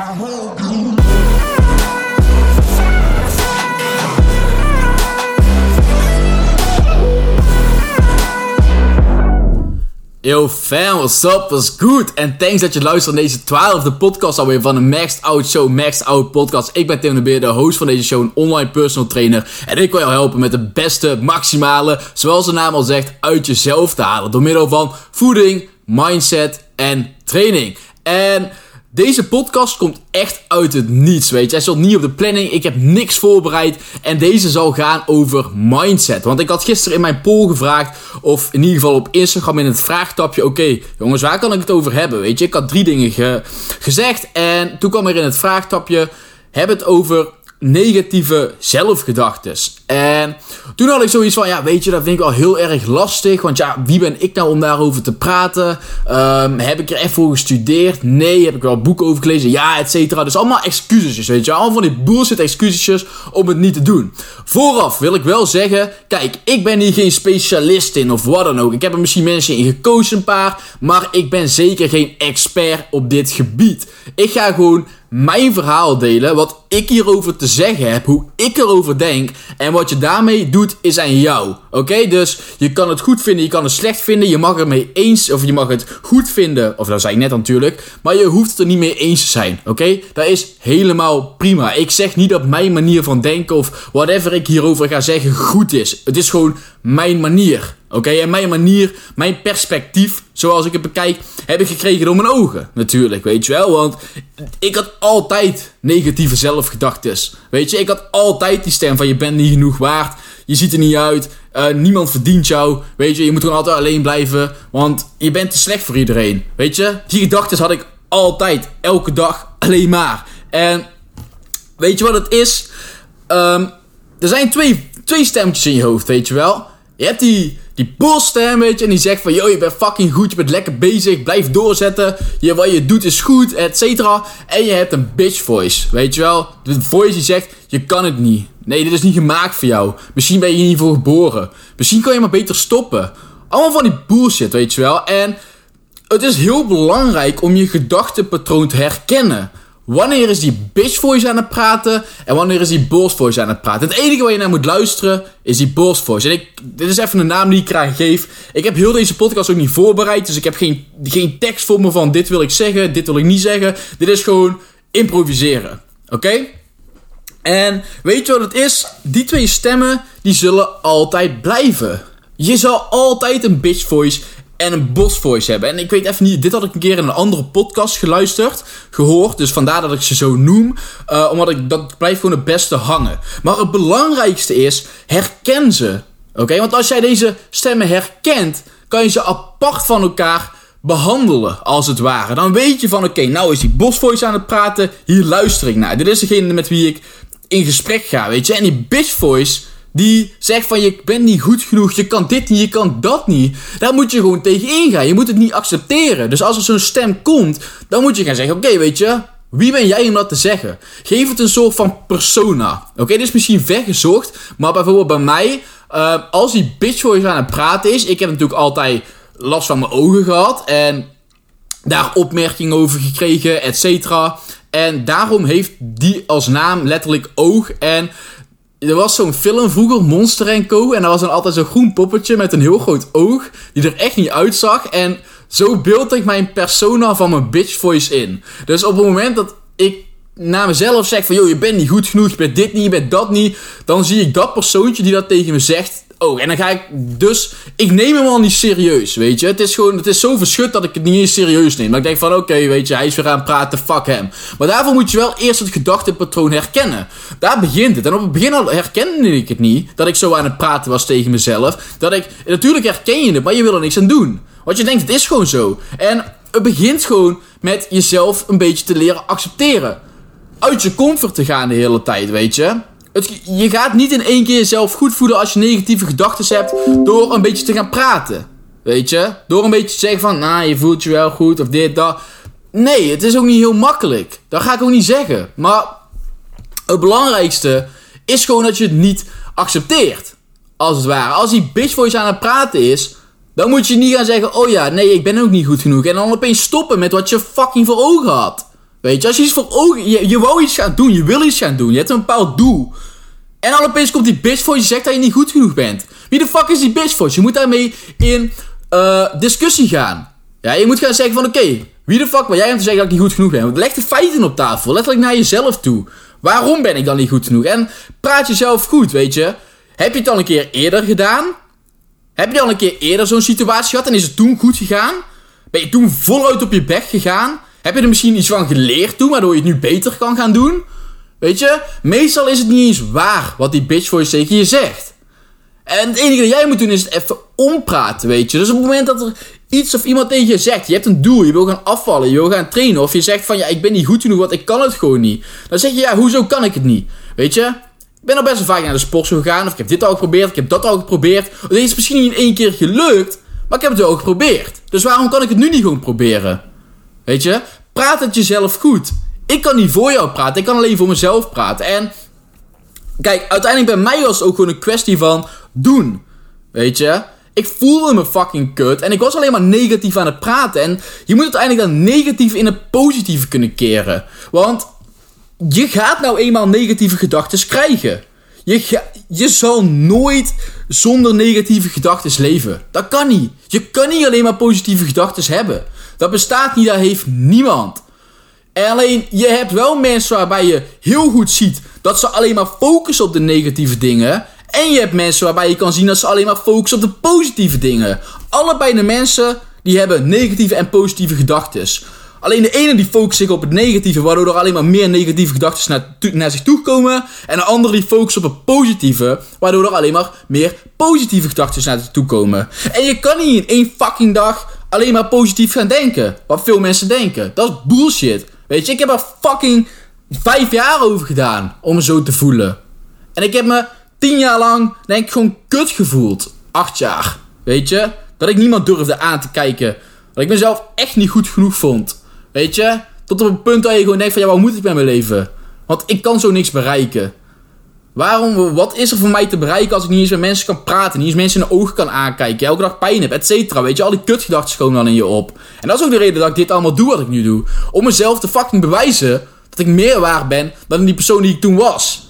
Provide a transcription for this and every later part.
Yo fam, what's up, what's good? En thanks dat je luistert naar deze twaalfde podcast alweer van de Maxed Out Show, Maxed Out Podcast. Ik ben Tim de Beer, de host van deze show, online personal trainer. En ik wil jou helpen met de beste, maximale, zoals de naam al zegt, uit jezelf te halen. Door middel van voeding, mindset en training. En... Deze podcast komt echt uit het niets, weet je. Hij stond niet op de planning, ik heb niks voorbereid. En deze zal gaan over mindset. Want ik had gisteren in mijn poll gevraagd, of in ieder geval op Instagram in het vraagtapje... Oké, jongens, waar kan ik het over hebben, weet je. Ik had drie dingen gezegd en toen kwam er in het vraagtapje... Heb het over negatieve zelfgedachtes. En toen had ik zoiets van, ja, weet je, dat vind ik wel heel erg lastig. Want ja, wie ben ik nou om daarover te praten? Um, heb ik er echt voor gestudeerd? Nee. Heb ik wel boeken over gelezen? Ja, et cetera. Dus allemaal excuses, weet je. Allemaal van die bullshit excuses om het niet te doen. Vooraf wil ik wel zeggen, kijk, ik ben hier geen specialist in of wat dan ook. Ik heb er misschien mensen in gekozen een paar. Maar ik ben zeker geen expert op dit gebied. Ik ga gewoon mijn verhaal delen, wat ik hierover te zeggen heb, hoe ik erover denk en wat je daarmee doet is aan jou. Oké, dus je kan het goed vinden, je kan het slecht vinden, je mag het mee eens of je mag het goed vinden, of dat zei ik net natuurlijk, maar je hoeft het er niet mee eens te zijn. Oké, dat is helemaal prima. Ik zeg niet dat mijn manier van denken of whatever ik hierover ga zeggen goed is. Het is gewoon mijn manier. Oké, en mijn manier, mijn perspectief, zoals ik het bekijk, heb ik gekregen door mijn ogen. Natuurlijk, weet je wel. Want ik had altijd negatieve zelfgedachtes. Weet je, ik had altijd die stem van je bent niet genoeg waard. Je ziet er niet uit. Uh, niemand verdient jou. Weet je, je moet gewoon altijd alleen blijven. Want je bent te slecht voor iedereen. Weet je, die gedachtes had ik altijd, elke dag, alleen maar. En weet je wat het is? Um, er zijn twee, twee stemmetjes in je hoofd, weet je wel. Je hebt die, die bullstem, weet je, en die zegt van, yo, je bent fucking goed, je bent lekker bezig, blijf doorzetten, je, wat je doet is goed, et cetera. En je hebt een bitch voice, weet je wel. De voice die zegt, je kan het niet. Nee, dit is niet gemaakt voor jou. Misschien ben je hier niet voor geboren. Misschien kan je maar beter stoppen. Allemaal van die bullshit, weet je wel. En het is heel belangrijk om je gedachtenpatroon te herkennen. Wanneer is die bitch voice aan het praten en wanneer is die boss voice aan het praten? Het enige waar je naar moet luisteren is die boss voice. En ik, dit is even een naam die ik graag geef. Ik heb heel deze podcast ook niet voorbereid, dus ik heb geen, geen tekst voor me van dit wil ik zeggen, dit wil ik niet zeggen. Dit is gewoon improviseren. Oké? En weet je wat het is? Die twee stemmen, die zullen altijd blijven. Je zal altijd een bitch voice en een boss voice hebben. En ik weet even niet, dit had ik een keer in een andere podcast geluisterd, gehoord. Dus vandaar dat ik ze zo noem. Uh, omdat ik, dat blijft gewoon het beste hangen. Maar het belangrijkste is, herken ze. Oké, want als jij deze stemmen herkent, kan je ze apart van elkaar behandelen, als het ware. Dan weet je van, oké, nou is die boss voice aan het praten, hier luister ik naar. Dit is degene met wie ik in gesprek ga, weet je. En die bitch voice die zegt van je bent niet goed genoeg, je kan dit niet, je kan dat niet. Daar moet je gewoon tegen ingaan. Je moet het niet accepteren. Dus als er zo'n stem komt, dan moet je gaan zeggen: Oké, weet je, wie ben jij om dat te zeggen? Geef het een soort van persona. Oké, dit is misschien vergezocht, maar bijvoorbeeld bij mij, uh, als die bitch voor je aan het praten is, ik heb natuurlijk altijd last van mijn ogen gehad en daar opmerkingen over gekregen, et cetera. En daarom heeft die als naam letterlijk oog. En er was zo'n film vroeger, Monster Co. En daar was dan altijd zo'n groen poppetje met een heel groot oog. Die er echt niet uitzag. En zo beeld ik mijn persona van mijn bitch voice in. Dus op het moment dat ik naar mezelf zeg van... joh, je bent niet goed genoeg, je bent dit niet, je bent dat niet. Dan zie ik dat persoontje die dat tegen me zegt Oh, en dan ga ik dus... Ik neem hem al niet serieus, weet je. Het is gewoon... Het is zo verschut dat ik het niet eens serieus neem. Dat ik denk van, oké, weet je, hij is weer aan het praten, fuck hem. Maar daarvoor moet je wel eerst het gedachtepatroon herkennen. Daar begint het. En op het begin al herkende ik het niet. Dat ik zo aan het praten was tegen mezelf. Dat ik... Natuurlijk herken je het, maar je wil er niks aan doen. Want je denkt, het is gewoon zo. En het begint gewoon met jezelf een beetje te leren accepteren. Uit je comfort te gaan de hele tijd, weet je je gaat niet in één keer jezelf goed voelen als je negatieve gedachten hebt door een beetje te gaan praten. Weet je? Door een beetje te zeggen van, nou, je voelt je wel goed of dit, dat. Nee, het is ook niet heel makkelijk. Dat ga ik ook niet zeggen. Maar het belangrijkste is gewoon dat je het niet accepteert. Als het ware. Als die bitch voor je aan het praten is, dan moet je niet gaan zeggen, oh ja, nee, ik ben ook niet goed genoeg. En dan opeens stoppen met wat je fucking voor ogen had. Weet je, als je iets voor ogen... Je, wou iets gaan doen, je wil iets gaan doen. Je hebt een bepaald doel. En dan opeens komt die bitch voor je zegt dat je niet goed genoeg bent. Wie de fuck is die bitch voor? Je moet daarmee in uh, discussie gaan. Ja, je moet gaan zeggen van oké, wie de fuck ben jij om te zeggen dat ik niet goed genoeg ben? Leg de feiten op tafel, letterlijk naar jezelf toe. Waarom ben ik dan niet goed genoeg? En praat jezelf goed, weet je. Heb je het al een keer eerder gedaan? Heb je al een keer eerder zo'n situatie gehad en is het toen goed gegaan? Ben je toen voluit op je bek gegaan? Heb je er misschien iets van geleerd toen, waardoor je het nu beter kan gaan doen? Weet je, meestal is het niet eens waar wat die bitch voor je zeker je zegt. En het enige dat jij moet doen is het even ompraten, weet je. Dus op het moment dat er iets of iemand tegen je zegt, je hebt een doel, je wil gaan afvallen, je wil gaan trainen, of je zegt van ja, ik ben niet goed genoeg, want ik kan het gewoon niet. Dan zeg je ja, hoezo kan ik het niet? Weet je, ik ben al best wel vaak naar de sportschool gegaan, of ik heb dit al geprobeerd, ik heb dat al geprobeerd. Het is misschien niet in één keer gelukt, maar ik heb het wel geprobeerd. Dus waarom kan ik het nu niet gewoon proberen? Weet je, praat het jezelf goed. Ik kan niet voor jou praten, ik kan alleen voor mezelf praten. En kijk, uiteindelijk bij mij was het ook gewoon een kwestie van doen. Weet je? Ik voelde me fucking kut en ik was alleen maar negatief aan het praten. En je moet uiteindelijk dan negatief in het positieve kunnen keren. Want je gaat nou eenmaal negatieve gedachten krijgen. Je, je zal nooit zonder negatieve gedachten leven. Dat kan niet. Je kan niet alleen maar positieve gedachten hebben. Dat bestaat niet, dat heeft niemand. En alleen, je hebt wel mensen waarbij je heel goed ziet dat ze alleen maar focussen op de negatieve dingen. En je hebt mensen waarbij je kan zien dat ze alleen maar focussen op de positieve dingen. Allebei de mensen die hebben negatieve en positieve gedachten. Alleen de ene die focust zich op het negatieve, waardoor er alleen maar meer negatieve gedachten naar, naar zich toe komen. En de andere die focust op het positieve, waardoor er alleen maar meer positieve gedachten naar zich toe komen. En je kan niet in één fucking dag alleen maar positief gaan denken. Wat veel mensen denken. Dat is bullshit. Weet je, ik heb er fucking vijf jaar over gedaan om me zo te voelen. En ik heb me tien jaar lang, denk ik, gewoon kut gevoeld. Acht jaar. Weet je? Dat ik niemand durfde aan te kijken. Dat ik mezelf echt niet goed genoeg vond. Weet je? Tot op een punt dat je gewoon denkt van, ja, wat moet ik met mijn leven? Want ik kan zo niks bereiken. Waarom, wat is er voor mij te bereiken als ik niet eens met mensen kan praten, niet eens mensen in de ogen kan aankijken, elke dag pijn heb, et cetera. Weet je, al die kutgedachten komen dan in je op. En dat is ook de reden dat ik dit allemaal doe wat ik nu doe. Om mezelf te fucking bewijzen dat ik meer waard ben dan die persoon die ik toen was.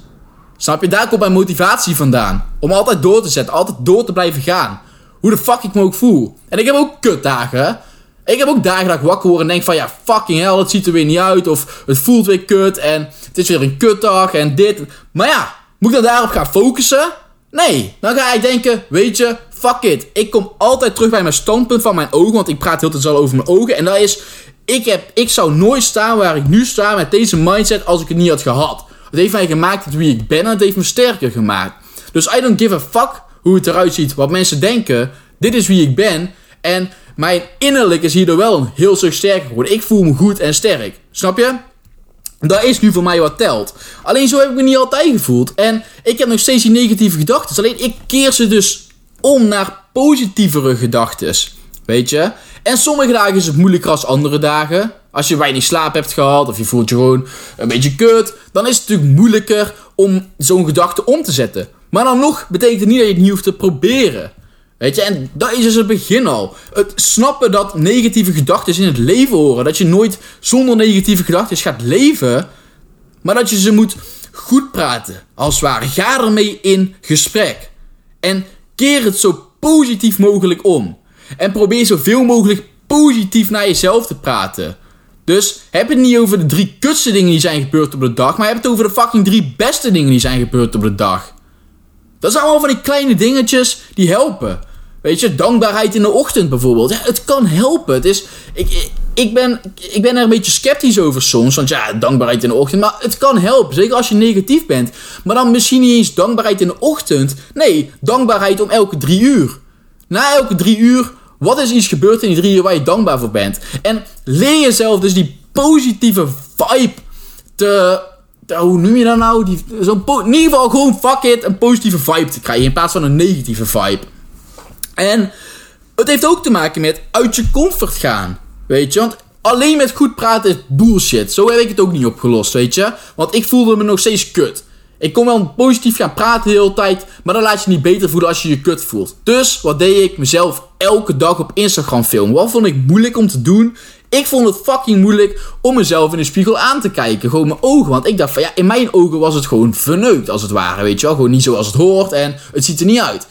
Snap je? Daar komt mijn motivatie vandaan. Om altijd door te zetten, altijd door te blijven gaan. Hoe de fuck ik me ook voel. En ik heb ook kutdagen. Ik heb ook dagen dat ik wakker word en denk van ja, fucking hell, het ziet er weer niet uit. Of het voelt weer kut en het is weer een kutdag en dit. Maar ja, moet ik dan daarop gaan focussen? Nee, dan ga ik denken, weet je, fuck it. Ik kom altijd terug bij mijn standpunt van mijn ogen, want ik praat heel tijd al over mijn ogen. En dat is, ik, heb, ik zou nooit staan waar ik nu sta met deze mindset als ik het niet had gehad. Het heeft mij gemaakt tot wie ik ben en het heeft me sterker gemaakt. Dus I don't give a fuck hoe het eruit ziet, wat mensen denken. Dit is wie ik ben. En mijn innerlijk is hierdoor wel een heel stuk sterker geworden. Ik voel me goed en sterk. Snap je? Dat is nu voor mij wat telt. Alleen zo heb ik me niet altijd gevoeld. En ik heb nog steeds die negatieve gedachten. Alleen ik keer ze dus om naar positievere gedachten. Weet je? En sommige dagen is het moeilijker als andere dagen. Als je weinig slaap hebt gehad of je voelt je gewoon een beetje kut, dan is het natuurlijk moeilijker om zo'n gedachte om te zetten. Maar dan nog betekent het niet dat je het niet hoeft te proberen. Weet je, en dat is dus het begin al. Het snappen dat negatieve gedachten in het leven horen. Dat je nooit zonder negatieve gedachten gaat leven. Maar dat je ze moet goed praten. Als het ware. Ga ermee in gesprek. En keer het zo positief mogelijk om. En probeer zoveel mogelijk positief naar jezelf te praten. Dus heb het niet over de drie kutste dingen die zijn gebeurd op de dag, maar heb het over de fucking drie beste dingen die zijn gebeurd op de dag. Dat zijn allemaal van die kleine dingetjes die helpen. Weet je, dankbaarheid in de ochtend bijvoorbeeld. Ja, het kan helpen. Is, ik, ik, ben, ik ben er een beetje sceptisch over soms. Want ja, dankbaarheid in de ochtend. Maar het kan helpen. Zeker als je negatief bent. Maar dan misschien niet eens dankbaarheid in de ochtend. Nee, dankbaarheid om elke drie uur. Na elke drie uur wat is iets gebeurd in die drie jaar waar je dankbaar voor bent? En leer jezelf dus die positieve vibe te... hoe noem je dat nou? Die, in ieder geval gewoon fuck it, een positieve vibe te krijgen in plaats van een negatieve vibe. En het heeft ook te maken met uit je comfort gaan. Weet je, want alleen met goed praten is bullshit. Zo heb ik het ook niet opgelost, weet je. Want ik voelde me nog steeds kut. Ik kon wel positief gaan praten de hele tijd, maar dan laat je niet beter voelen als je je kut voelt. Dus wat deed ik? Mezelf elke dag op Instagram filmen. Wat vond ik moeilijk om te doen? Ik vond het fucking moeilijk om mezelf in de spiegel aan te kijken. Gewoon mijn ogen. Want ik dacht van ja, in mijn ogen was het gewoon verneukt als het ware. Weet je wel, gewoon niet zoals het hoort en het ziet er niet uit.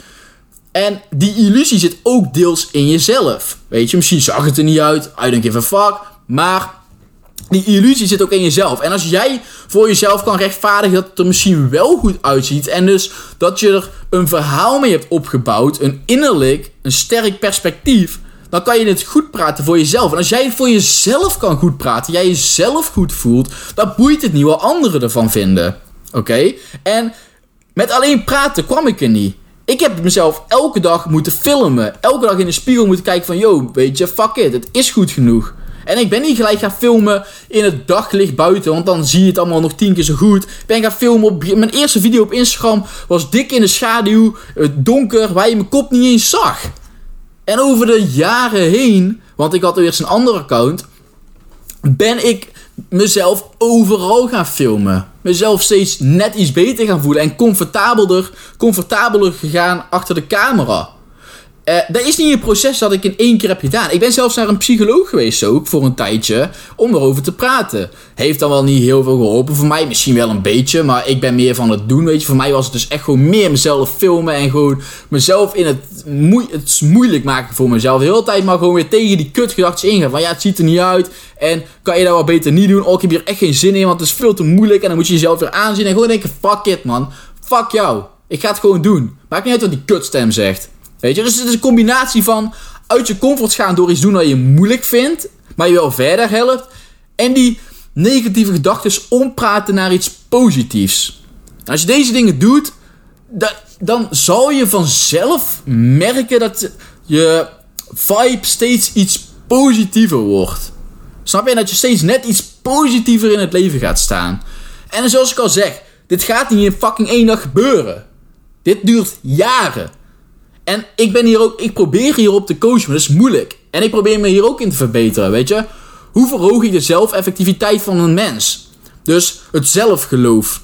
En die illusie zit ook deels in jezelf. Weet je, misschien zag het er niet uit. I don't give a fuck. Maar die illusie zit ook in jezelf. En als jij voor jezelf kan rechtvaardigen dat het er misschien wel goed uitziet. En dus dat je er een verhaal mee hebt opgebouwd. Een innerlijk, een sterk perspectief. Dan kan je het goed praten voor jezelf. En als jij voor jezelf kan goed praten. Jij jezelf goed voelt. Dan boeit het niet wat anderen ervan vinden. Oké? En met alleen praten kwam ik er niet. Ik heb mezelf elke dag moeten filmen. Elke dag in de spiegel moeten kijken van... Yo, weet je, fuck it. Het is goed genoeg. En ik ben niet gelijk gaan filmen in het daglicht buiten, want dan zie je het allemaal nog tien keer zo goed. Ik ben gaan filmen op. Mijn eerste video op Instagram was dik in de schaduw, het donker, waar je mijn kop niet eens zag. En over de jaren heen, want ik had eerst een ander account, ben ik mezelf overal gaan filmen. Mezelf steeds net iets beter gaan voelen en comfortabeler, comfortabeler gegaan achter de camera. Uh, dat is niet een proces dat ik in één keer heb gedaan. Ik ben zelfs naar een psycholoog geweest ook voor een tijdje om erover te praten. Heeft dan wel niet heel veel geholpen voor mij, misschien wel een beetje, maar ik ben meer van het doen, weet je. Voor mij was het dus echt gewoon meer mezelf filmen en gewoon mezelf in het, moe het moeilijk maken voor mezelf. De hele tijd maar gewoon weer tegen die kutgedachten ingaan van ja, het ziet er niet uit en kan je dat wel beter niet doen. Oh, ik heb hier echt geen zin in, want het is veel te moeilijk en dan moet je jezelf weer aanzien en gewoon denken fuck it man, fuck jou. Ik ga het gewoon doen. Maakt niet uit wat die kutstem zegt. Weet je, dus het is een combinatie van uit je comfort gaan door iets doen dat je moeilijk vindt, maar je wel verder helpt. En die negatieve gedachten ompraten naar iets positiefs. Als je deze dingen doet, dan zal je vanzelf merken dat je vibe steeds iets positiever wordt. Snap je? Dat je steeds net iets positiever in het leven gaat staan. En zoals ik al zeg, dit gaat niet in fucking één dag gebeuren. Dit duurt jaren. En ik ben hier ook, ik probeer hierop te coachen, maar dat is moeilijk. En ik probeer me hier ook in te verbeteren, weet je. Hoe verhoog ik de zelfeffectiviteit van een mens? Dus het zelfgeloof.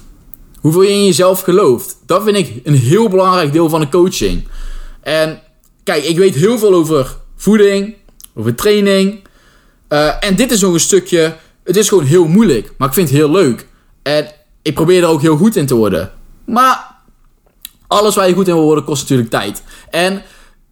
Hoeveel je in jezelf gelooft. Dat vind ik een heel belangrijk deel van de coaching. En kijk, ik weet heel veel over voeding, over training. Uh, en dit is nog een stukje. Het is gewoon heel moeilijk, maar ik vind het heel leuk. En ik probeer er ook heel goed in te worden. Maar alles waar je goed in wil worden kost natuurlijk tijd. En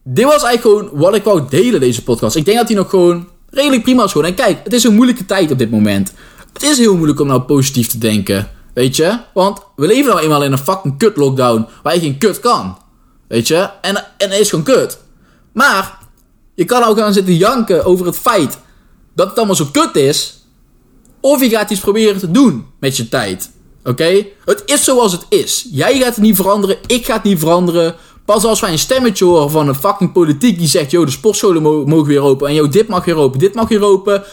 dit was eigenlijk gewoon wat ik wou delen, deze podcast. Ik denk dat hij nog gewoon redelijk prima is gewoon. En kijk, het is een moeilijke tijd op dit moment. Het is heel moeilijk om nou positief te denken. Weet je? Want we leven nou eenmaal in een fucking kut lockdown waar je geen kut kan. Weet je? En, en het is gewoon kut. Maar je kan ook gaan zitten janken over het feit dat het allemaal zo kut is. Of je gaat iets proberen te doen met je tijd. Oké? Het is zoals het is. Jij gaat het niet veranderen, ik ga het niet veranderen. Pas als wij een stemmetje horen van een fucking politiek die zegt: Yo, de sportscholen mogen weer open. En yo, dit mag weer open, dit mag weer open.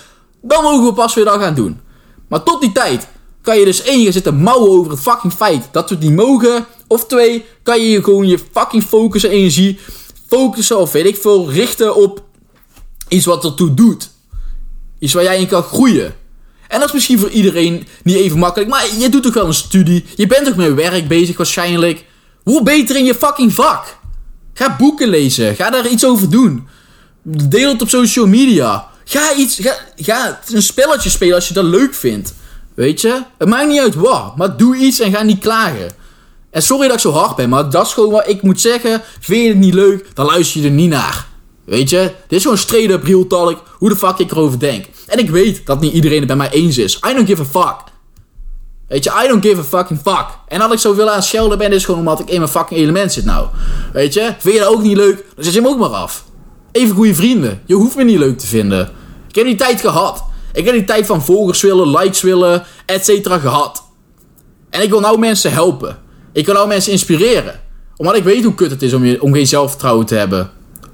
Dan mogen we pas weer dat gaan doen. Maar tot die tijd kan je dus één, je zitten mouwen over het fucking feit dat we het niet mogen. Of twee, kan je gewoon je fucking focus en energie focussen of weet ik veel, richten op iets wat ertoe doet. Iets waar jij in kan groeien. En dat is misschien voor iedereen niet even makkelijk. Maar je doet toch wel een studie. Je bent toch met werk bezig waarschijnlijk. Word beter in je fucking vak. Ga boeken lezen. Ga daar iets over doen. Deel het op social media. Ga iets. Ga, ga een spelletje spelen als je dat leuk vindt. Weet je? Het maakt niet uit wat. Maar doe iets en ga niet klagen. En sorry dat ik zo hard ben, maar dat is gewoon wat ik moet zeggen. Vind je het niet leuk, dan luister je er niet naar. Weet je? Dit is gewoon straight up real talk. Hoe de fuck ik erover denk. En ik weet dat niet iedereen het bij mij eens is. I don't give a fuck. Weet je, I don't give a fucking fuck. En dat ik zo wil aan schelden ben, is gewoon omdat ik in mijn fucking element zit nou. Weet je, vind je dat ook niet leuk, dan zet je hem ook maar af. Even goede vrienden. Je hoeft me niet leuk te vinden. Ik heb die tijd gehad. Ik heb die tijd van volgers willen, likes willen, et cetera gehad. En ik wil nou mensen helpen. Ik wil nou mensen inspireren. Omdat ik weet hoe kut het is om, je, om geen zelfvertrouwen te hebben.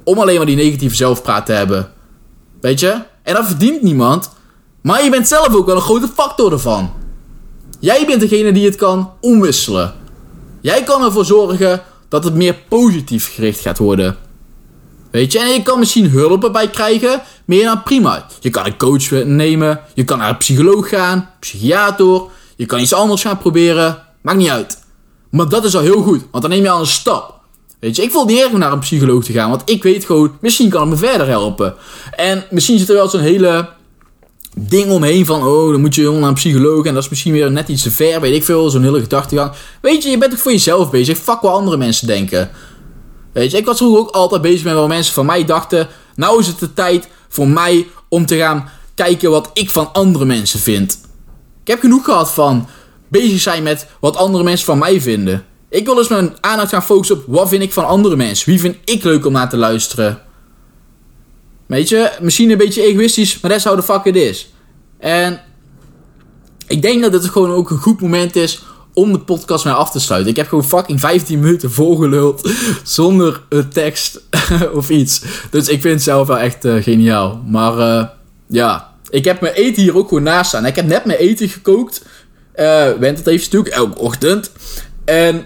Om alleen maar die negatieve zelfpraat te hebben. Weet je? En dat verdient niemand. Maar je bent zelf ook wel een grote factor ervan. Jij bent degene die het kan omwisselen. Jij kan ervoor zorgen dat het meer positief gericht gaat worden. Weet je, en je kan misschien hulp erbij krijgen, meer dan prima. Je kan een coach nemen, je kan naar een psycholoog gaan, psychiater, je kan iets anders gaan proberen, maakt niet uit. Maar dat is al heel goed, want dan neem je al een stap. Weet je, ik voel niet erg om naar een psycholoog te gaan, want ik weet gewoon, misschien kan het me verder helpen. En misschien zit er wel zo'n hele ding omheen van, oh, dan moet je naar een psycholoog en dat is misschien weer net iets te ver, weet ik veel, zo'n hele gedachtegang. Weet je, je bent toch voor jezelf bezig, fuck wat andere mensen denken. Weet je, ik was vroeger ook altijd bezig met wat mensen van mij dachten. Nou is het de tijd voor mij om te gaan kijken wat ik van andere mensen vind. Ik heb genoeg gehad van bezig zijn met wat andere mensen van mij vinden. Ik wil dus mijn aandacht gaan focussen op wat vind ik van andere mensen. Wie vind ik leuk om naar te luisteren. Weet je, misschien een beetje egoïstisch, maar is how the fuck it is. En ik denk dat het gewoon ook een goed moment is om de podcast mee af te sluiten. Ik heb gewoon fucking 15 minuten volgeluld zonder een tekst of iets. Dus ik vind het zelf wel echt uh, geniaal. Maar uh, ja, ik heb mijn eten hier ook gewoon naast staan. Ik heb net mijn eten gekookt. Uh, went het even natuurlijk, elke ochtend. En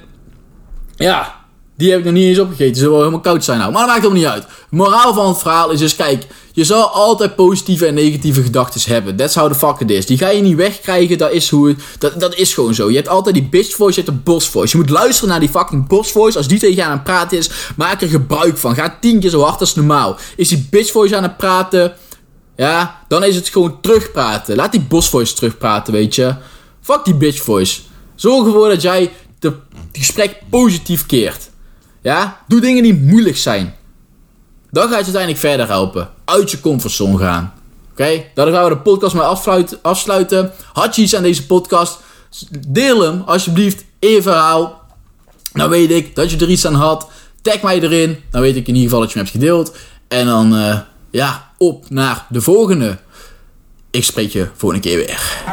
ja, die heb ik nog niet eens opgegeten. Ze wel helemaal koud zijn nou. Maar dat maakt helemaal niet uit. moraal van het verhaal is dus, kijk, je zal altijd positieve en negatieve gedachten hebben. That's how the fuck it is. Die ga je niet wegkrijgen. Dat is, hoe, dat, dat is gewoon zo. Je hebt altijd die bitch voice, je hebt de boss voice. Je moet luisteren naar die fucking boss voice. Als die tegen je aan het praten is, maak er gebruik van. Ga tien keer zo hard als normaal. Is die bitch voice aan het praten, ja, dan is het gewoon terugpraten. Laat die boss voice terugpraten, weet je. Fuck die bitch voice. Zorg ervoor dat jij het gesprek positief keert. Ja, doe dingen die moeilijk zijn. Dan gaat je uiteindelijk verder helpen. Uit je comfortzone gaan. Oké, dan gaan we de podcast maar afsluiten. Had je iets aan deze podcast? Deel hem alsjeblieft in je verhaal. Dan weet ik dat je er iets aan had. Tag mij erin. Dan weet ik in ieder geval dat je hem hebt gedeeld. En dan, uh, ja, op naar de volgende. Ik spreek je volgende keer weer.